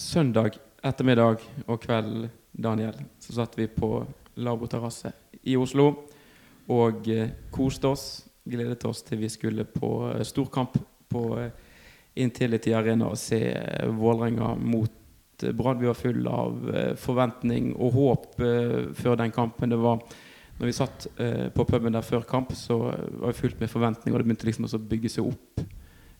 søndag ettermiddag og kveld, Daniel, så satt vi på Labo terrasse i Oslo og eh, koste oss. Gledet oss til vi skulle på eh, storkamp på eh, Intility Arena og se Vålerenga mot Brann. Vi var full av forventning og håp før den kampen. Det var når vi satt eh, på puben der før kamp, så var vi fullt med forventning, og det begynte liksom å bygge seg opp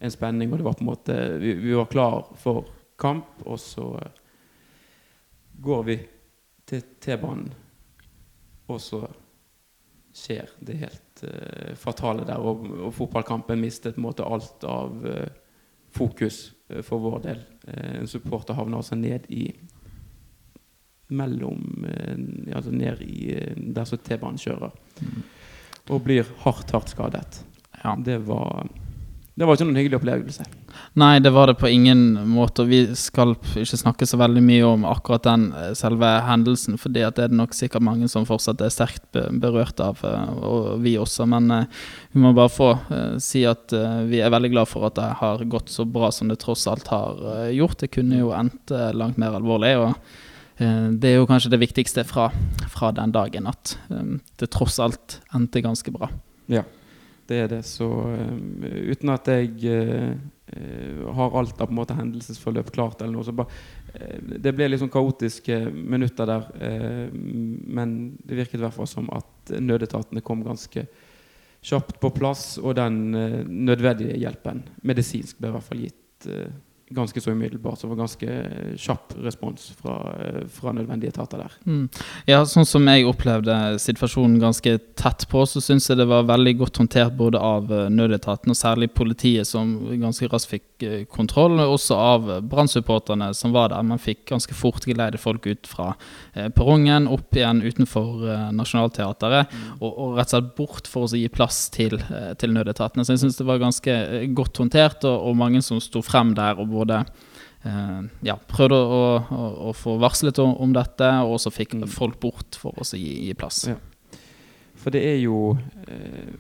en spenning. Og det var på en måte Vi, vi var klar for kamp, og så eh, går vi til T-banen, og så skjer det helt uh, fatale der. Og, og fotballkampen mistet på en måte alt av uh, fokus uh, for vår del. En supporter havner altså ned i mellom Altså ned i der som T-banen kjører. Og blir hardt, hardt skadet. Ja. Det var Det var ikke noen hyggelig opplevelse. Nei, det var det på ingen måte. Vi skal ikke snakke så veldig mye om akkurat den eh, selve hendelsen, fordi det er det nok sikkert mange som fortsatt er sterkt berørt av, eh, og vi også. Men eh, vi må bare få si at vi er veldig glad for at det har gått så bra som det tross alt har gjort. Det kunne jo endt langt mer alvorlig. og det er jo kanskje det viktigste fra, fra den dagen, at det tross alt endte ganske bra. Ja, det er det. Så um, uten at jeg eh, har alt av på en måte hendelsesforløp klart, eller noe, så bare uh, Det ble litt sånn kaotiske minutter der. Uh, men det virket i hvert fall som at nødetatene kom ganske kjapt på plass, og den nødvendige hjelpen, medisinsk, ble i hvert fall gitt ganske så umiddelbart. Så det var ganske kjapp respons fra, eh, fra nødvendige etater der. Mm. Ja, sånn som jeg opplevde situasjonen ganske tett på, så syns jeg det var veldig godt håndtert både av eh, nødetaten og særlig politiet, som ganske raskt fikk eh, kontroll, og også av brannsupporterne som var der. Man fikk ganske fort geleide folk ut fra perrongen, opp igjen utenfor Nationaltheatret, mm. og, og rett og slett bort for å gi plass til, til nødetatene. Så jeg syns det var ganske godt håndtert, og, og mange som sto frem der og både eh, ja, prøvde å, å, å få varslet om, om dette, og også fikk Mm. folk bort for å gi, gi plass. Ja. For det er jo eh,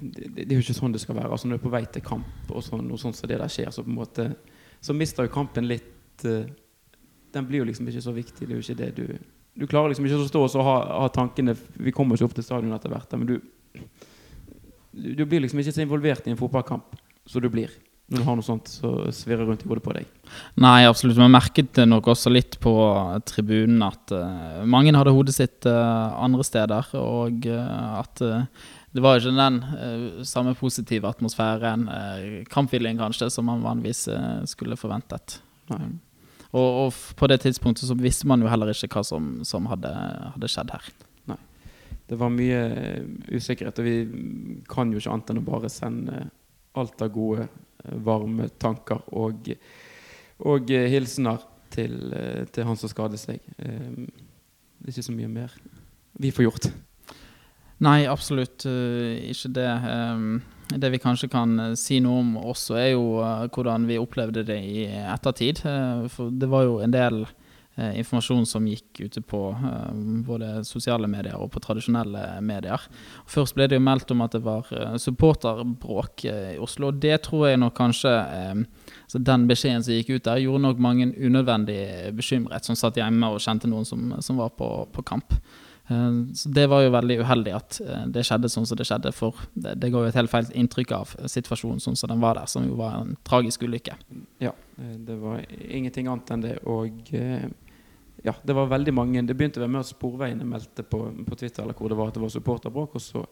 det, det er jo ikke sånn det skal være. Altså Når du er på vei til kamp, og sånn, noe sånt som det der skjer, så på en måte Så mister jo kampen litt eh, Den blir jo liksom ikke så viktig. Det er jo ikke det du Du klarer liksom ikke å stå og ha, ha tankene Vi kommer ikke opp til stadion etter hvert, men du, du blir liksom ikke så involvert i en fotballkamp som du blir når du har noe sånt som svirrer rundt i hodet på deg. Nei, absolutt. Vi merket det nok også litt på tribunen at uh, mange hadde hodet sitt uh, andre steder, og uh, at det var ikke den samme positive atmosfæren, kampviljen kanskje, som man vanligvis skulle forventet. Nei. Og, og på det tidspunktet så visste man jo heller ikke hva som, som hadde, hadde skjedd her. Det var mye usikkerhet, og vi kan jo ikke annet enn å bare sende alt av gode, varme tanker og, og eh, hilsener til, eh, til han som skadet seg. Eh, Det er ikke så mye mer vi får gjort. Nei, absolutt eh, ikke det. Ehm, det vi kanskje kan eh, si noe om også, er jo eh, hvordan vi opplevde det i ettertid. Eh, for det var jo en del eh, informasjon som gikk ute på eh, både sosiale medier og på tradisjonelle medier. Først ble det jo meldt om at det var eh, supporterbråk eh, i Oslo. og Det tror jeg nok kanskje eh, så Den beskjeden som gikk ut der, gjorde nok mange unødvendig bekymret, som satt hjemme og kjente noen som, som var på, på kamp. Eh, Så Det var jo veldig uheldig at eh, det skjedde sånn som det skjedde, for det, det ga jo et helt feil inntrykk av situasjonen sånn som den var der, som jo var en tragisk ulykke. Ja, eh, det var ingenting annet enn det. Og eh, ja, det var veldig mange Det begynte med at Sporveiene meldte på, på Twitter eller hvor det var at det var supporterbråk, og så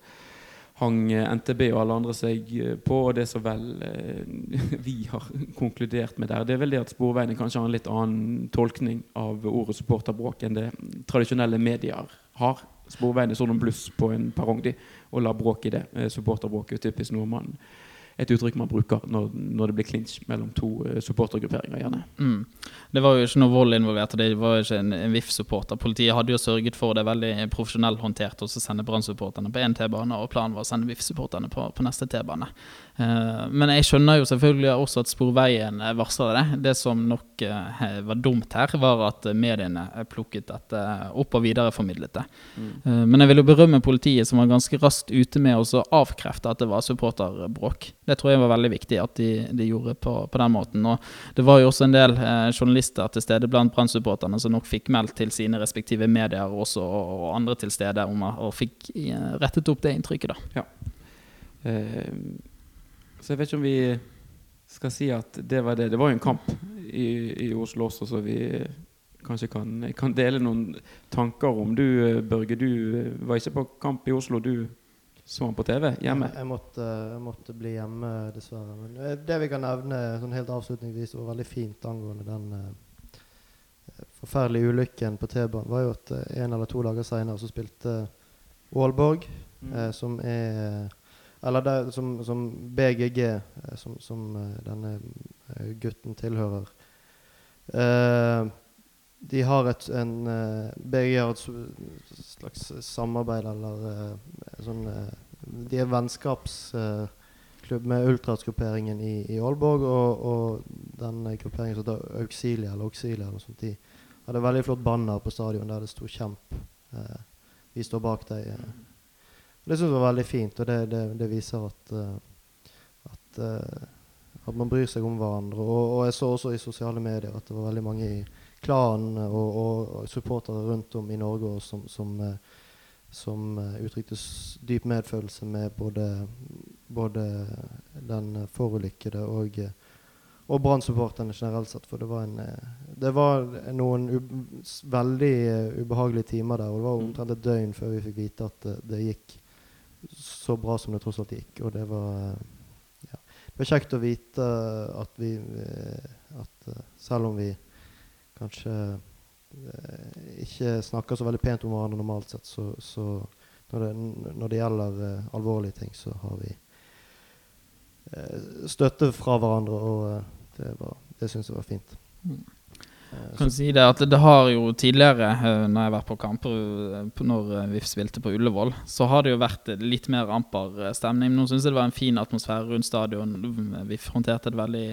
hang eh, NTB og alle andre seg eh, på, og det som vel eh, vi har konkludert med der, det er vel det at Sporveiene kanskje har en litt annen tolkning av ordet supporterbråk enn det tradisjonelle medier har. Sporveiene så noen bluss på en perrong de, og la bråk i det. Supporterbråk er typisk noe man et uttrykk man bruker når, når det blir clinch mellom to eh, supportergrupperinger, gjerne. Mm. Det var jo ikke noe vold involvert, og det var jo ikke en, en VIF-supporter. Politiet hadde jo sørget for det veldig profesjonelt håndtert, å sende Brann-supporterne på én T-bane, og planen var å sende VIF-supporterne på, på neste T-bane. Eh, men jeg skjønner jo selvfølgelig også at Sporveien varsla det. Det som nok eh, var dumt her, var at eh, mediene eh, plukket dette opp og videreformidlet det. Mm. men jeg vil jo berømme politiet, som var ganske raskt ute med å avkrefte at det var supporterbråk. Det tror jeg var veldig viktig at de, de gjorde på, på, den måten. Og det var jo også en del eh, journalister til stede blant Brann-supporterne som nok fikk meldt til sine respektive medier også, og, andre til stede om, og fikk eh, rettet opp det inntrykket. da. Ja. Eh, så jeg vet ikke om vi skal si at det var det. Det var jo en kamp i, i Oslo også, så vi kanskje kan, kan, dele noen tanker om. Du, Børge, du var ikke på kamp i Oslo. Du så han på TV hjemme? Jeg, jeg, måtte, jeg måtte, bli hjemme, dessverre. Men eh, det vi kan nevne sånn helt avslutningsvis, var veldig fint angående den uh, forferdelige ulykken på T-banen, var jo at uh, en eller to dager seinere så spilte Aalborg, mm. uh, som er Eller det, som, som BGG, som, som denne gutten tilhører. de har et en, BGG har et slags samarbeid eller sånn De er vennskapsklubb med ultrasgrupperingen i, i Aalborg og, og den grupperingen som heter Auxilia, eller Auxilia, eller sånt, de hadde veldig flott banner på stadion der det sto 'Kjemp'. Eh, vi står bak deg. Eh. Det syns jeg var veldig fint, og det, det, det viser at, uh, at, uh, at, man bryr seg om hverandre. Og, og, jeg så også i sosiale medier at det var veldig mange i klanen og, og, supportere rundt om i Norge som, som uh, som uttrykte dyp medfølelse med både, både den forulykkede og, og Brann-supporterne generelt sett. For det var, en, det var noen veldig ubehagelige timer der. Og det var omtrent et døgn før vi fikk vite at det, det gikk så bra som det tross alt gikk. Og det var, ja, det var kjekt å vite at vi at selv om vi kanskje Eh, ikke snakker så veldig pent om hverandre normalt sett, så, så når, det, når, det, gjelder alvorlige ting, så har vi støtte fra hverandre, og det, var, det syns jeg var fint. Mm. Kan si det at det har jo tidligere, når jeg har vært på kamper når vi spilte på Ullevål, så har det jo vært litt mer amper stemning. Nå syns jeg det var en fin atmosfære rundt stadion. Vi håndterte det veldig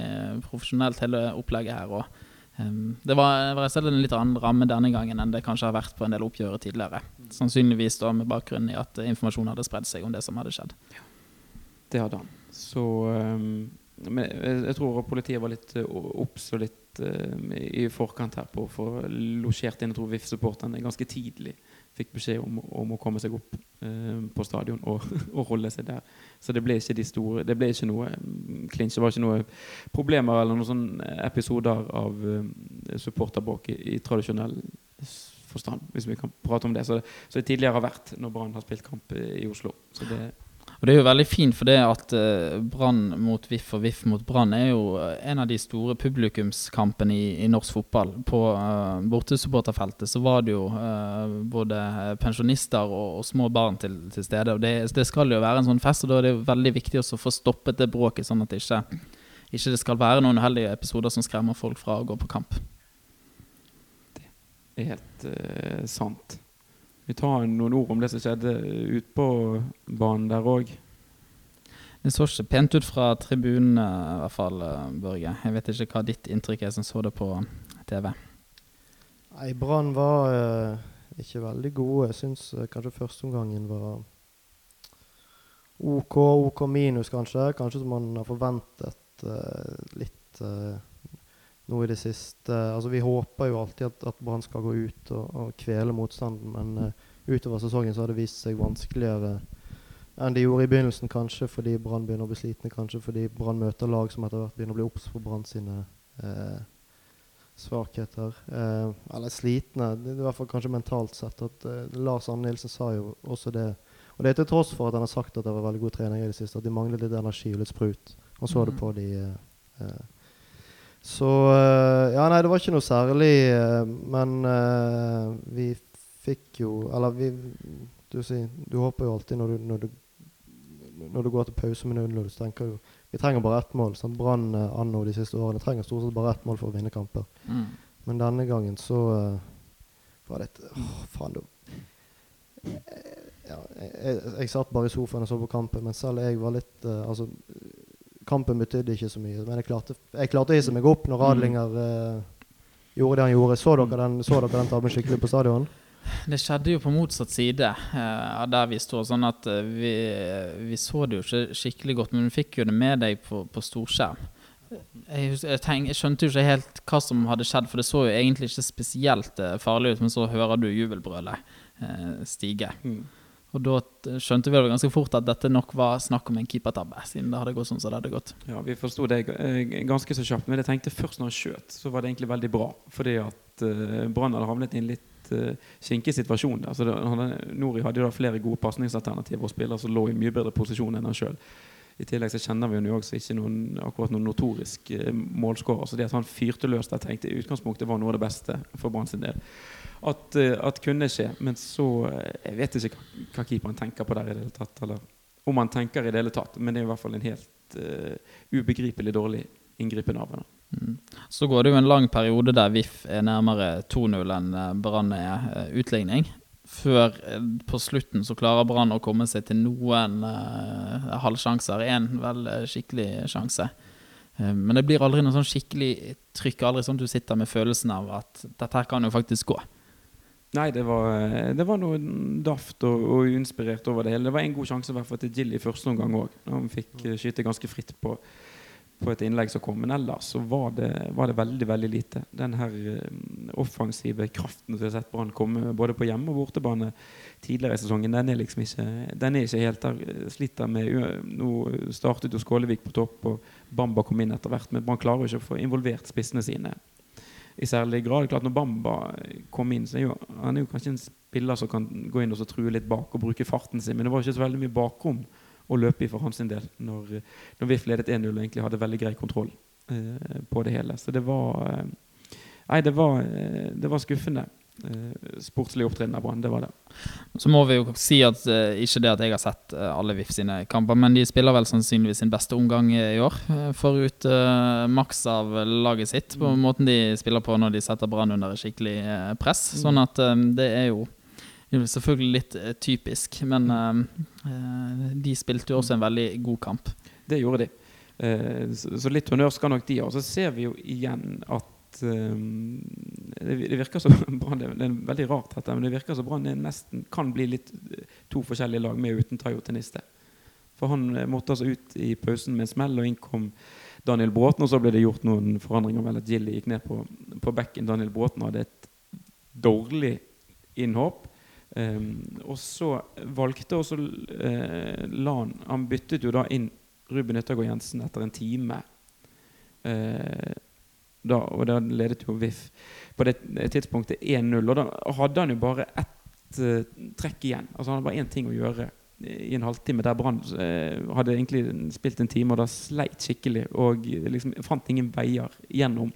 profesjonelt, hele opplegget her. og Um, det var, var en litt annen ramme denne gangen enn det kanskje har vært på en del oppgjør tidligere. Sannsynligvis da med bakgrunn i at informasjon hadde spredd seg om det som hadde skjedd. Ja. Det hadde han. Så um, Men jeg, jeg, tror politiet var litt obs og litt uh, i forkant her på å få losjert inn jeg tror VIF-supporterne ganske tidlig fikk beskjed om, om, å komme seg opp eh, på stadion og, og, holde seg der. Så det ble ikke de store Det ble ikke noe clinch. Det var ikke noe problemer eller noen sånne episoder av uh, supporterbråk i, i, tradisjonell forstand, hvis vi kan prate om det. Så, så det tidligere har vært når Brann har spilt kamp i Oslo. Så det og Det er jo veldig fint, for det at uh, Brann mot VIF og VIF mot Brann er jo eh, en av de store publikumskampene i, i norsk fotball. På uh, bortesupporterfeltet så var det jo uh, både pensjonister og, og, små barn til, til stede. og det, det, skal jo være en sånn fest, og da er det jo veldig viktig å få stoppet det bråket, sånn at det ikke, ikke det skal være noen uheldige episoder som skremmer folk fra å gå på kamp. Det er helt sant. Vi tar noen ord om det som skjedde ute på banen der òg. Det så ikke pent ut fra tribunene, i hvert fall, eh, Børge. Jeg vet ikke hva ditt inntrykk er som så det på TV. Nei, Brann var eh, ikke veldig gode. Jeg syns eh, kanskje førsteomgangen var OK, OK minus, kanskje. Kanskje som man har forventet eh, litt nå i det siste. Altså, vi håper jo alltid at, at Brann skal gå ut og, og kvele motstanden, men uh, utover sesongen så har det vist seg vanskeligere enn de gjorde i begynnelsen, kanskje fordi Brann begynner å bli slitne, kanskje fordi Brann møter lag som etter hvert begynner å bli obs på Brann sine uh, svakheter. Uh, eller slitne, det i hvert fall kanskje mentalt sett. at Lars Anne Nilsen sa jo også det. Og det er til tross for at han har sagt at det var veldig god trening i det siste, at de manglet litt energi og litt sprut. Han så mm. det på de så uh, Ja, nei, det var ikke noe særlig, uh, men uh, vi fikk jo Eller vi Du, sier, du håper jo alltid når du, når du, når du går til pause med 0-0, så tenker du Vi trenger bare ett mål. Sånn, Brann anno de siste årene trenger stort sett bare ett mål for å vinne kamper. Mm. Men denne gangen så var det et Åh, faen, du ja, jeg, jeg, jeg, satt bare i sofaen og så på kampen, men selv jeg var litt Altså kampen betydde ikke så mye. Men jeg klarte, jeg klarte å hisse meg opp når Radlinger uh, gjorde det han gjorde. Så dere den, så dere den tabben skikkelig på stadion? det skjedde jo på motsatt side eh, av der vi står. Sånn at eh, vi, vi, så det jo ikke skikkelig godt, men vi fikk jo det med deg på, på storskjerm. Jeg, jeg, tenk, jeg skjønte jo ikke helt hva som hadde skjedd, for det så jo egentlig ikke spesielt eh, farlig ut, men så hører du jubelbrølet eh, stige. Mm. Og da skjønte vi ganske fort at dette nok var snakk om en keepertabbe, siden det hadde gått sånn som det hadde gått. Ja, vi forsto det eh, ganske så kjapt. Men jeg tenkte først når han skjøt, så var det egentlig veldig bra. Fordi at eh, Brann hadde havnet i en litt uh, kinkig situasjon der. Så det, Nori hadde jo da flere gode pasningsalternativer og spillere som lå i mye bedre posisjon enn han sjøl. I tillegg så kjenner vi jo også ikke noen, akkurat noen notorisk målskårer. Så det at han fyrte løs der, tenkte i utgangspunktet var noe av det beste for Brann sin del. At, eh, at kunne skje. Men så eh, Jeg vet ikke hva, keeperen tenker på der i det hele tatt. Eller om han tenker i det hele tatt. Men det er i hvert fall en helt uh, ubegripelig dårlig inngripen av henne. Mm. Så går det jo en lang periode der VIF er nærmere 2-0 enn Brann er utligning. Før på slutten så klarer Brann å komme seg til noen halvsjanser. Én vel skikkelig sjanse. Men det blir aldri noe sånn skikkelig trykk. Aldri sånn at du sitter med følelsen av at dette her kan jo faktisk gå. Nei, det var, det var noe daft og, og uinspirert over det hele. Det var en god sjanse hvert fall til Jill i første omgang òg. Han fikk eh, skyte ganske fritt på, på et innlegg som kom. Men ellers så var det, var det veldig veldig lite. Den her eh, offensive kraften som vi har sett Brann komme både på hjemme- og bortebane tidligere i sesongen, den er liksom ikke, den er ikke helt der. Sliter med Nå startet jo Skålevik på topp, og Bamba kom inn etter hvert. Men Brann klarer jo ikke å få involvert spissene sine i særlig grad. Klart Når Bamba kom inn, så er jo, han er jo kanskje en spiller som kan gå inn og true litt bak og bruke farten sin, men det var ikke så veldig mye bakrom å løpe i for hans del når, når VIF ledet 1-0 og egentlig hadde veldig grei kontroll eh, på det hele. Så det var eh, Nei, det var, eh, det var skuffende. Eh, sportslig opptreden av Brann, det var det. Så må vi jo si at eh, ikke det at jeg har sett eh, alle VIF sine kamper, men de spiller vel sannsynligvis sin beste omgang i år. Uh, får ut eh, maks av laget sitt på måten de spiller på når de setter Brann under skikkelig press. Sånn at um, det er jo selvfølgelig litt typisk, men eh, de spilte jo også en veldig god kamp. Det gjorde de. Så, så litt honnør skal nok de ha. Så ser vi jo igjen at eh, det, virker så Brann det, er veldig rart, dette, men det virker så Brann det nesten kan bli litt eh, to forskjellige lag med og uten Tayo Teniste. For han eh, måtte altså ut i pausen med en smell, og inn kom Daniel Bråten. Og så ble det gjort noen forandringer. Vel at Gilly gikk ned på, på bekken. Daniel Bråten hadde et dårlig innhopp. Um, og så valgte også uh, Lan Han byttet jo da inn Ruben Yttergård Jensen etter en time. Eh, da, og da ledet jo VIF på det tidspunktet 1-0. Og da hadde han jo bare ett uh, trekk igjen. Altså Han hadde bare én ting å gjøre i en halvtime der Brann uh, hadde egentlig spilt en time, og da sleit skikkelig. Og liksom fant ingen veier gjennom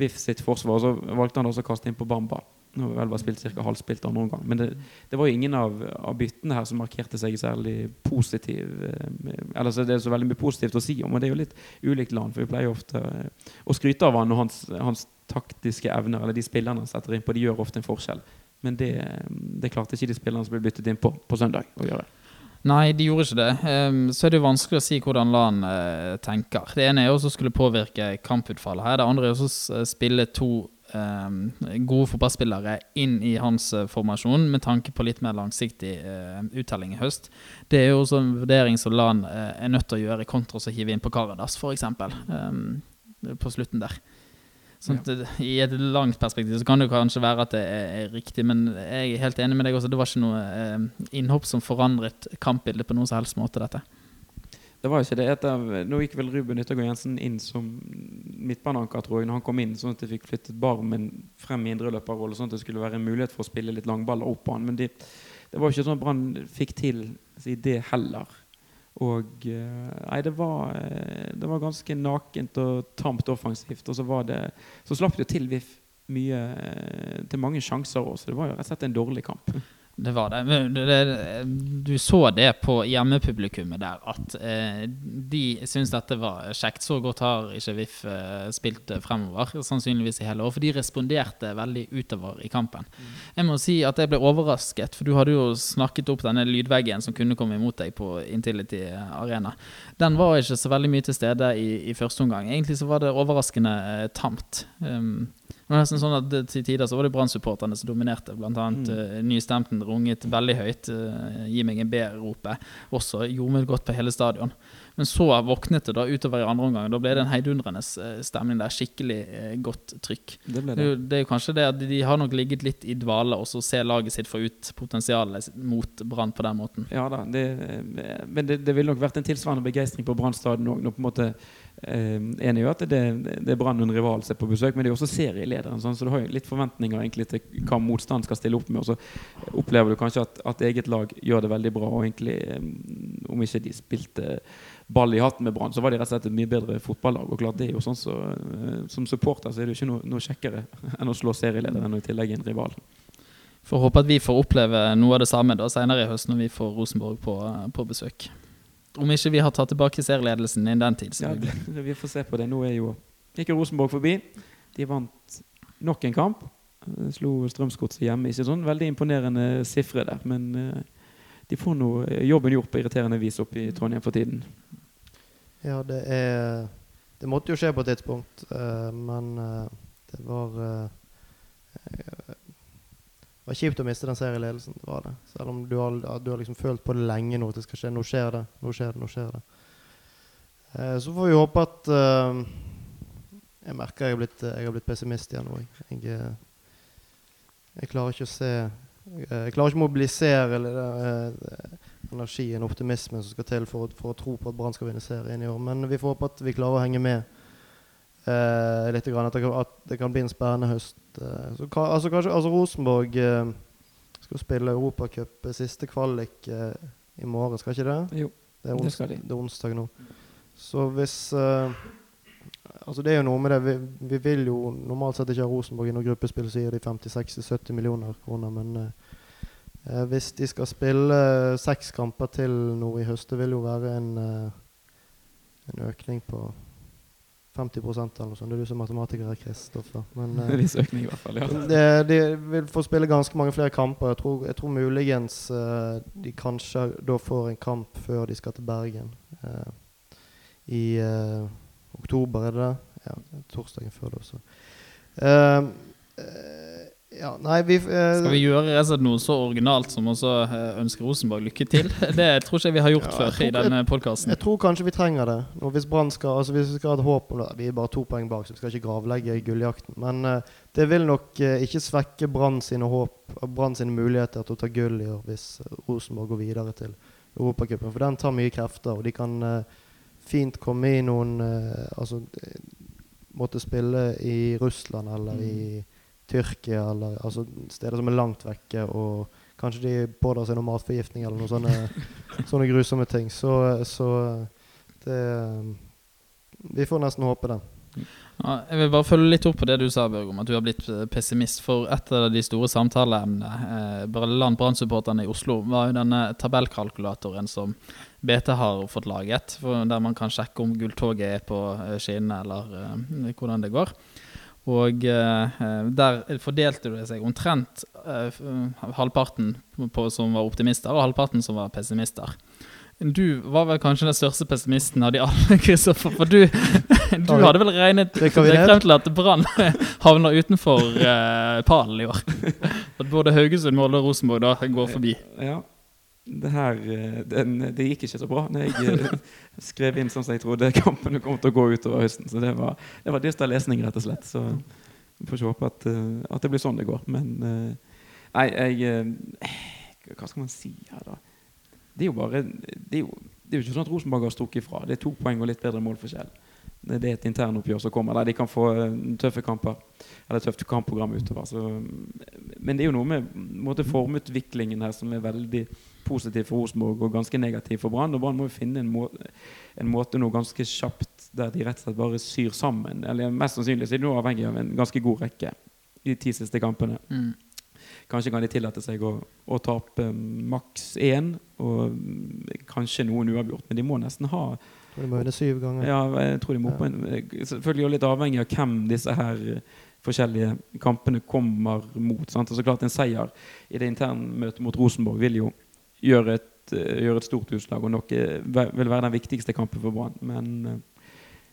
VIF sitt forsvar. Så valgte han også å kaste inn på Bamba. Nå har vi vel bare spilt ca. halvspilt andre omgang. Men det, det var jo ingen av, av byttene her som markerte seg særlig positiv. eh, Eller så er det så veldig mye positivt å si om, og det er jo litt ulikt land. For vi pleier jo ofte eh, å skryte av han og hans, hans taktiske evner, eller de spillerne han setter inn på. De gjør ofte en forskjell. Men det, det klarte ikke de spillerne som ble byttet inn på på søndag, å gjøre. Nei, de gjorde ikke det. Ehm, så er det jo vanskelig å si hvordan Lan eh, tenker. Det ene er jo å skulle påvirke kamputfallet her. Det andre er også å spille to gode fotballspillere inn i hans eh, formasjon med tanke på litt mer langsiktig eh, uttelling i høst. Det er jo også en vurdering som Lan eh, er nødt til å gjøre, kontra å hive inn på Karadas, f.eks. Um, på slutten der. Sånn det- I et langt perspektiv så kan det kanskje være at det er, riktig, men jeg er helt enig med deg også. Det var ikke noe eh, innhopp som forandret kampbildet på noen som helst måte, dette. Det var ikke det. Etter, nå gikk vel Ruben Yttergård Jensen inn som midtbaneanker, tror jeg, når han kom inn, sånn at de fikk flyttet Barmen frem i indreløperrolle, sånn at det skulle være en mulighet for å spille litt langballer opp på han. Men de, det var jo ikke sånn at Brann fikk til det heller. Og eh, Nei, det var, eh, det var ganske nakent og tamt offensivt. Og så var det Så slapp det jo til VIF mye eh, til mange sjanser òg, så det var jo rett og slett en dårlig kamp. Det var det. Det, det. Du så det på hjemmepublikummet der, at eh, de syntes dette var kjekt. Så godt har ikke VIF eh, spilt fremover, sannsynligvis i hele år. For de responderte veldig utover i kampen. Jeg må si at jeg ble overrasket, for du hadde jo snakket opp denne lydveggen som kunne komme imot deg på Intility Arena. Den var ikke så veldig mye til stede i, i første omgang. Egentlig så var det overraskende eh, tamt. Um, Det var nesten sånn at Til tider så var det Brann-supporterne som dominerte. Blant annet Mm. uh, Nystemten runget veldig høyt. Uh, 'Gi meg en B'-ropet. Også gjorde godt på hele stadion. Men så våknet det da utover i andre omgang. Da ble det en heidundrende eh, stemning der. Skikkelig uh, godt trykk. Det Det det. det er jo kanskje det at de har nok ligget litt i dvale, og så ser laget sitt få ut potensialet mot Brann på den måten. Ja da, det, men det, ville nok vært en tilsvarende begeistring på Brann stadion òg. På en måte eh, enig i at det, det er Brann en rival som er på besøk, men det er jo også serielederen. Sånn, så du har jo litt forventninger egentlig til hva motstand skal stille opp med. Og så opplever du kanskje at, at eget lag gjør det veldig bra. Og egentlig, eh, om ikke de spilte ball i hatten med Brann, så var de rett og slett et mye bedre fotballag. Og klart det er jo sånn så, eh, Som supporter så er det jo ikke noe, noe kjekkere enn å slå serielederen og i tillegg en rival. Får håpe at vi får oppleve noe av det samme da senere i høst når vi får Rosenborg på, på besøk. Om ikke vi har tatt tilbake serieledelsen innen den tid. Ja, selvfølgelig. det, vi får se på det. Nå er jo gikk Rosenborg forbi. De vant nok en kamp. Eh, Slo Strømsgodset hjemme. Ikke sånn veldig imponerende sifre der, men eh, de får nå eh, jobben gjort på irriterende vis oppe i Trondheim for tiden. Ja, det er Det måtte jo skje på et tidspunkt, men det var Det var kjipt å miste den serieledelsen. Det var det. Selv om du har, du har liksom følt på det lenge nå at det skal skje. Nå skjer det, nå skjer det, nå skjer det. Eh, så får vi håpe at eh, Jeg merker jeg har blitt, jeg har blitt pessimist igjen nå. jeg. Jeg, eh, klarer ikke å se eh, Jeg klarer ikke å mobilisere eller, eh, energien, optimismen som skal til for, for å tro på at Brann skal vinne serien i år. Men vi får håpe at vi klarer å henge med eh, litt. Grann, at, det kan, at det kan bli en spennende høst. Eh, så, ka- altså, kanskje, altså Rosenborg eh, skal spille Europacup, siste kvalik i morgen, skal ikke det? Jo, Det er, det skal de. det er onsdag nå. Så hvis Altså Det er jo noe med det. Vi, vi vil jo normalt sett ikke ha Rosenborg i noe gruppespill sier de 50-60-70 millioner kroner, men hvis de skal spille seks kamper til nå i høst, det vil jo være en, en økning på 50 eller noe sånt. Det er du som matematiker Kristoffer. Men En eh, viss økning, i hvert fall. ja. de, de vil få spille ganske mange flere kamper. Jeg tror, jeg tror muligens uh, de kanskje da får en kamp før de skal til Bergen. Uh, I uh, oktober, er det det? Ja, torsdagen før det også. Uh, ja, nei, vi uh, Skal vi gjøre noe så originalt som å eh, ønske Rosenborg lykke til? Det tror ikke jeg vi har gjort Ja, før tror i denne podkasten. Jeg tror kanskje vi trenger det. Og hvis Brann skal altså Hvis vi skal ha et håp om det Vi er bare to poeng bak, så vi skal ikke gravlegge gulljakten. Men uh, det vil nok ikke svekke Brann sine håp Brann sine muligheter til å ta gull i år hvis Rosenborg går videre til Europacupen. For den tar mye krefter, og de kan fint komme i noen Altså måtte spille i Russland eller i Tyrkia eller altså steder som er langt vekke, og kanskje de pådrar seg noe matforgiftning eller noen sånne, sånne grusomme ting. Så, så det Vi får nesten håpe det. Ja, jeg vil bare følge litt opp på det du sa, Børg, om at du har blitt eh, pessimist. For et av de store samtaleemnene eh, blant Brann-supporterne i Oslo var jo denne tabellkalkulatoren som BT har fått laget, for der man kan sjekke om gulltoget er på eh, skinnene, eller hvordan det går. Og eh, der fordelte det seg omtrent eh, halvparten på, som var optimister, og halvparten som var pessimister. Du var vel kanskje den største pessimisten av de alle, Kristoffer. For du, du hadde vel regnet frem til at Brann havner utenfor eh, pallen i år. At både Haugesund, Molde og Rosenborg da går forbi. Ja. Det her eh, den, Det gikk ikke så bra når jeg eh, skrev inn sånn som jeg trodde kampene kom til å gå utover høsten. Så det var, det var dyster lesning, rett og slett. Så vi får ikke håpe at, eh, at det blir sånn det går. Men nei, jeg Hva skal man si her, da? Det er jo bare Det er jo, det er jo ikke sånn at Rosenborg har strukket ifra. Det er to poeng og litt bedre målforskjell. Det er et internoppgjør som kommer der de kan få tøffe kamper. Eller tøft kampprogram utover. Så, men det er jo noe med måte, formutviklingen her som er veldig positiv for Rosenborg og ganske negativ for Brann. Og Brann må jo finne en, må, en måte nå ganske kjapt der de rett og slett bare syr sammen. Eller mest sannsynlig så er de nå avhengig av en ganske god rekke de ti siste kampene. Mm. Kanskje kan de tillate seg å, å tape maks én, og kanskje noen uavgjort. Men de må nesten ha De må vinne syv ganger. ja, jeg tror de må Ja. på en, Selvfølgelig litt avhengig av hvem disse her forskjellige kampene kommer mot. Sant? så klart En seier i det interne møtet mot Rosenborg vil jo gjøre et, gjør et stort utslag, og nok eh, vil være den viktigste kampen for Brann. Men eh,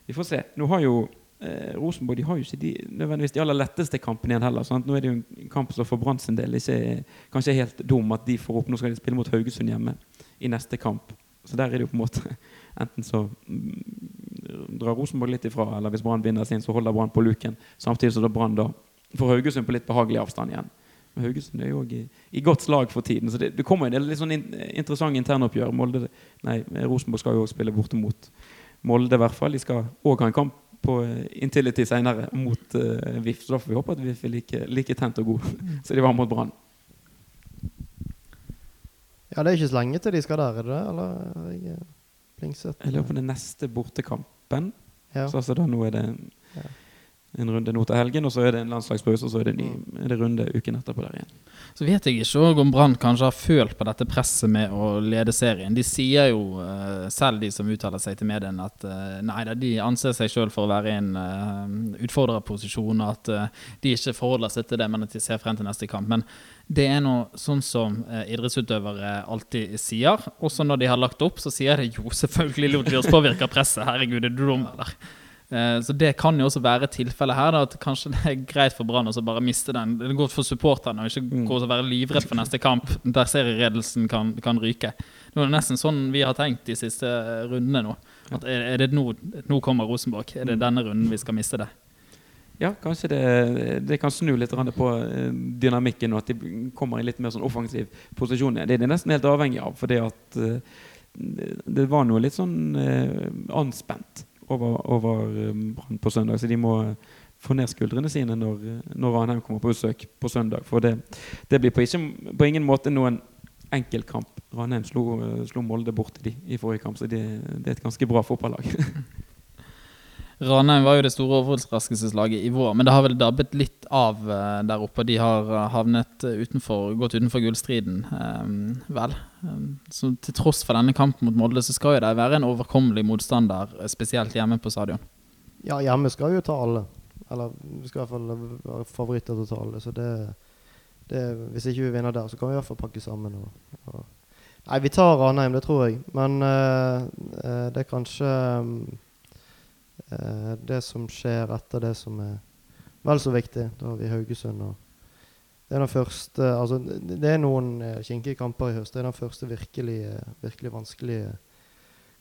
vi får se. Nå har jo eh, Rosenborg de har jo ikke de, nødvendigvis de aller letteste kampene igjen heller. Sant? Nå er det jo en kamp som for Brann sin del ikke er, kanskje er helt dum at de får opp. Nå skal de spille mot Haugesund hjemme i neste kamp. Så der er det jo på en måte Enten så mm, drar Rosenborg litt ifra, eller hvis Brann vinner sin, så holder Brann på luken. Samtidig som Brann da får Haugesund på litt behagelig avstand igjen. Haugesund er jo òg i, i, godt slag for tiden. Så det, det kommer en del litt sånn in, interessante internoppgjør. Molde, nei, Rosenborg skal jo også spille borte mot Molde, i hvert fall. De skal òg ha en kamp på eh, Intility senere mot uh, VIF. Så da får vi håpe at VIF er like, like tent og god så de var mot Brann. Ja, det er ikke så lenge til de skal der, er det det? Eller jeg plingsete? Jeg lurer på den neste bortekampen. Ja. Så altså da nå er det ja en runde nå til helgen, og så er det en landslagspause, og så er det, ny, mm. er det runde uken etterpå der igjen. Så vet jeg ikke om Brann kanskje har følt på dette presset med å lede serien. De sier jo, uh, selv de som uttaler seg til mediene, at uh, nei da, de anser seg selv for å være i en uh, utfordrerposisjon, og at de ikke forholder seg til det, men at de ser frem til neste kamp. Men det er noe sånn som idrettsutøvere alltid sier. Også når de har lagt opp, så sier de jo selvfølgelig lot vi oss påvirke av presset. Herregud, er du dum, eller? Eh, så det kan jo også være tilfellet her. Da, at kanskje det er greit for Brann å bare miste den. Det er godt for supporterne å ikke mm. gå og være livredd for neste kamp der serieredelsen kan, kan ryke. Det er nesten sånn vi har tenkt de siste rundene nå. At er, er det nå, nå kommer Rosenborg? Er det mm. denne runden vi skal miste det? Ja, kanskje det, det kan snu litt på eh, dynamikken, og at de kommer i litt mer sånn offensiv posisjon. Det er de nesten helt avhengig av, fordi at eh, det var noe litt sånn anspent over, over um, Brann på søndag. Så de må uh, få ned skuldrene sine når, når Ranheim kommer på besøk på søndag. For det, det blir på, ikke, på, ingen måte noen enkel kamp. Ranheim slo, uh, slo Molde bort i, i forrige kamp, så det, det er et ganske bra fotballag. Ranheim var jo det store overraskelseslaget i vår, men det har vel dabbet litt av uh, der oppe. De har uh, havnet utenfor, gått utenfor gullstriden, vel. Så til tross for denne kampen mot Molde, så skal jo de være en overkommelig motstander, spesielt hjemme på stadion. Ja, hjemme skal jo ta alle. Eller vi skal i hvert fall være favoritter til å ta alle. Så det, det, hvis ikke vi vinner der, så kan vi i hvert fall pakke sammen. Og, og Nei, vi tar Ranheim, det tror jeg. Men uh, det er kanskje um, eh, det som skjer etter det som er vel så viktig. Da har vi Haugesund. og det er den første altså Det er noen eh, kinkige kamper i høst. Det er den første virkelig, virkelig vanskelige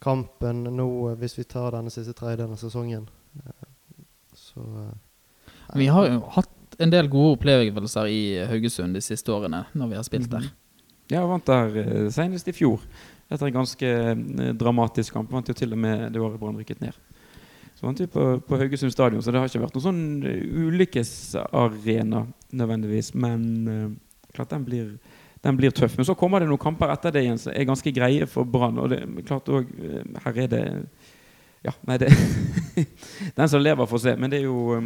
kampen nå, eh, hvis vi tar denne siste tredjedelen av sesongen. Eh, så Vi har jo hatt en del gode opplevelser i Haugesund de siste årene når vi har spilt der. Ja, Ja, vant der senest i fjor. Etter en ganske dramatisk kamp. Vant jo til og med det året Brann rykket ned. Så vant vi på, på Haugesund stadion, så det har ikke vært noen sånn eh, ulykkesarena nødvendigvis. Men uh, klart den blir, den blir, tøff. Men så kommer det noen kamper etter det igjen som er ganske greie for Brann. Og det, klart også, uh, her er det Ja, nei, det Den som lever, får se. Men det er jo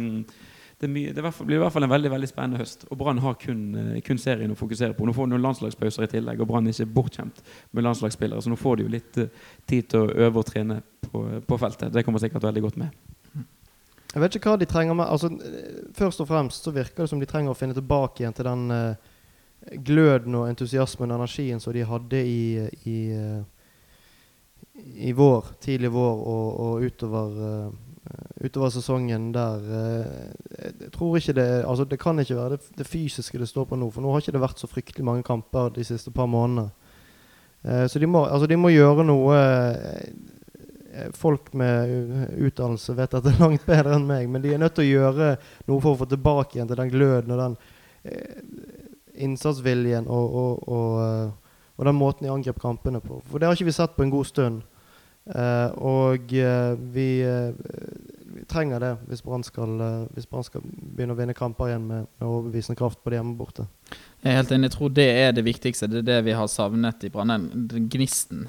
det, mye, det, blir i hvert fall en veldig veldig spennende høst. Og Brann har kun, eh, kun, serien å fokusere på. Nå får de noen landslagspauser i tillegg, og Brann er ikke bortskjemt med landslagsspillere. Så nå får de jo litt uh, tid til å øve og trene på, på, feltet. Det kommer sikkert veldig godt med. Jeg vet ikke hva de trenger med altså, Først og fremst så virker det som de trenger å finne tilbake igjen til den uh, gløden og entusiasmen og energien som de hadde i, i, uh, i vår, tidlig vår og, og utover Eh, utover sesongen der eh, Jeg tror ikke det Altså det kan ikke være det, det, fysiske det står på nå, for nå har ikke det vært så fryktelig mange kamper de siste par månedene. Eh, så de må, altså de må gjøre noe Folk med utdannelse vet at det er langt bedre enn meg, men de er nødt til å gjøre noe for å få tilbake igjen til den gløden og den innsatsviljen og, og, og, og den måten de angrep kampene på. For det har ikke vi sett på en god stund. Uh, og uh, vi, uh, vi, trenger det hvis Brann skal, skal, begynne å vinne kamper igjen med, med overbevisende kraft på det hjemme borte. Jeg er helt enig. Jeg tror det er det viktigste. Det er det vi har savnet i Brann. Gnisten.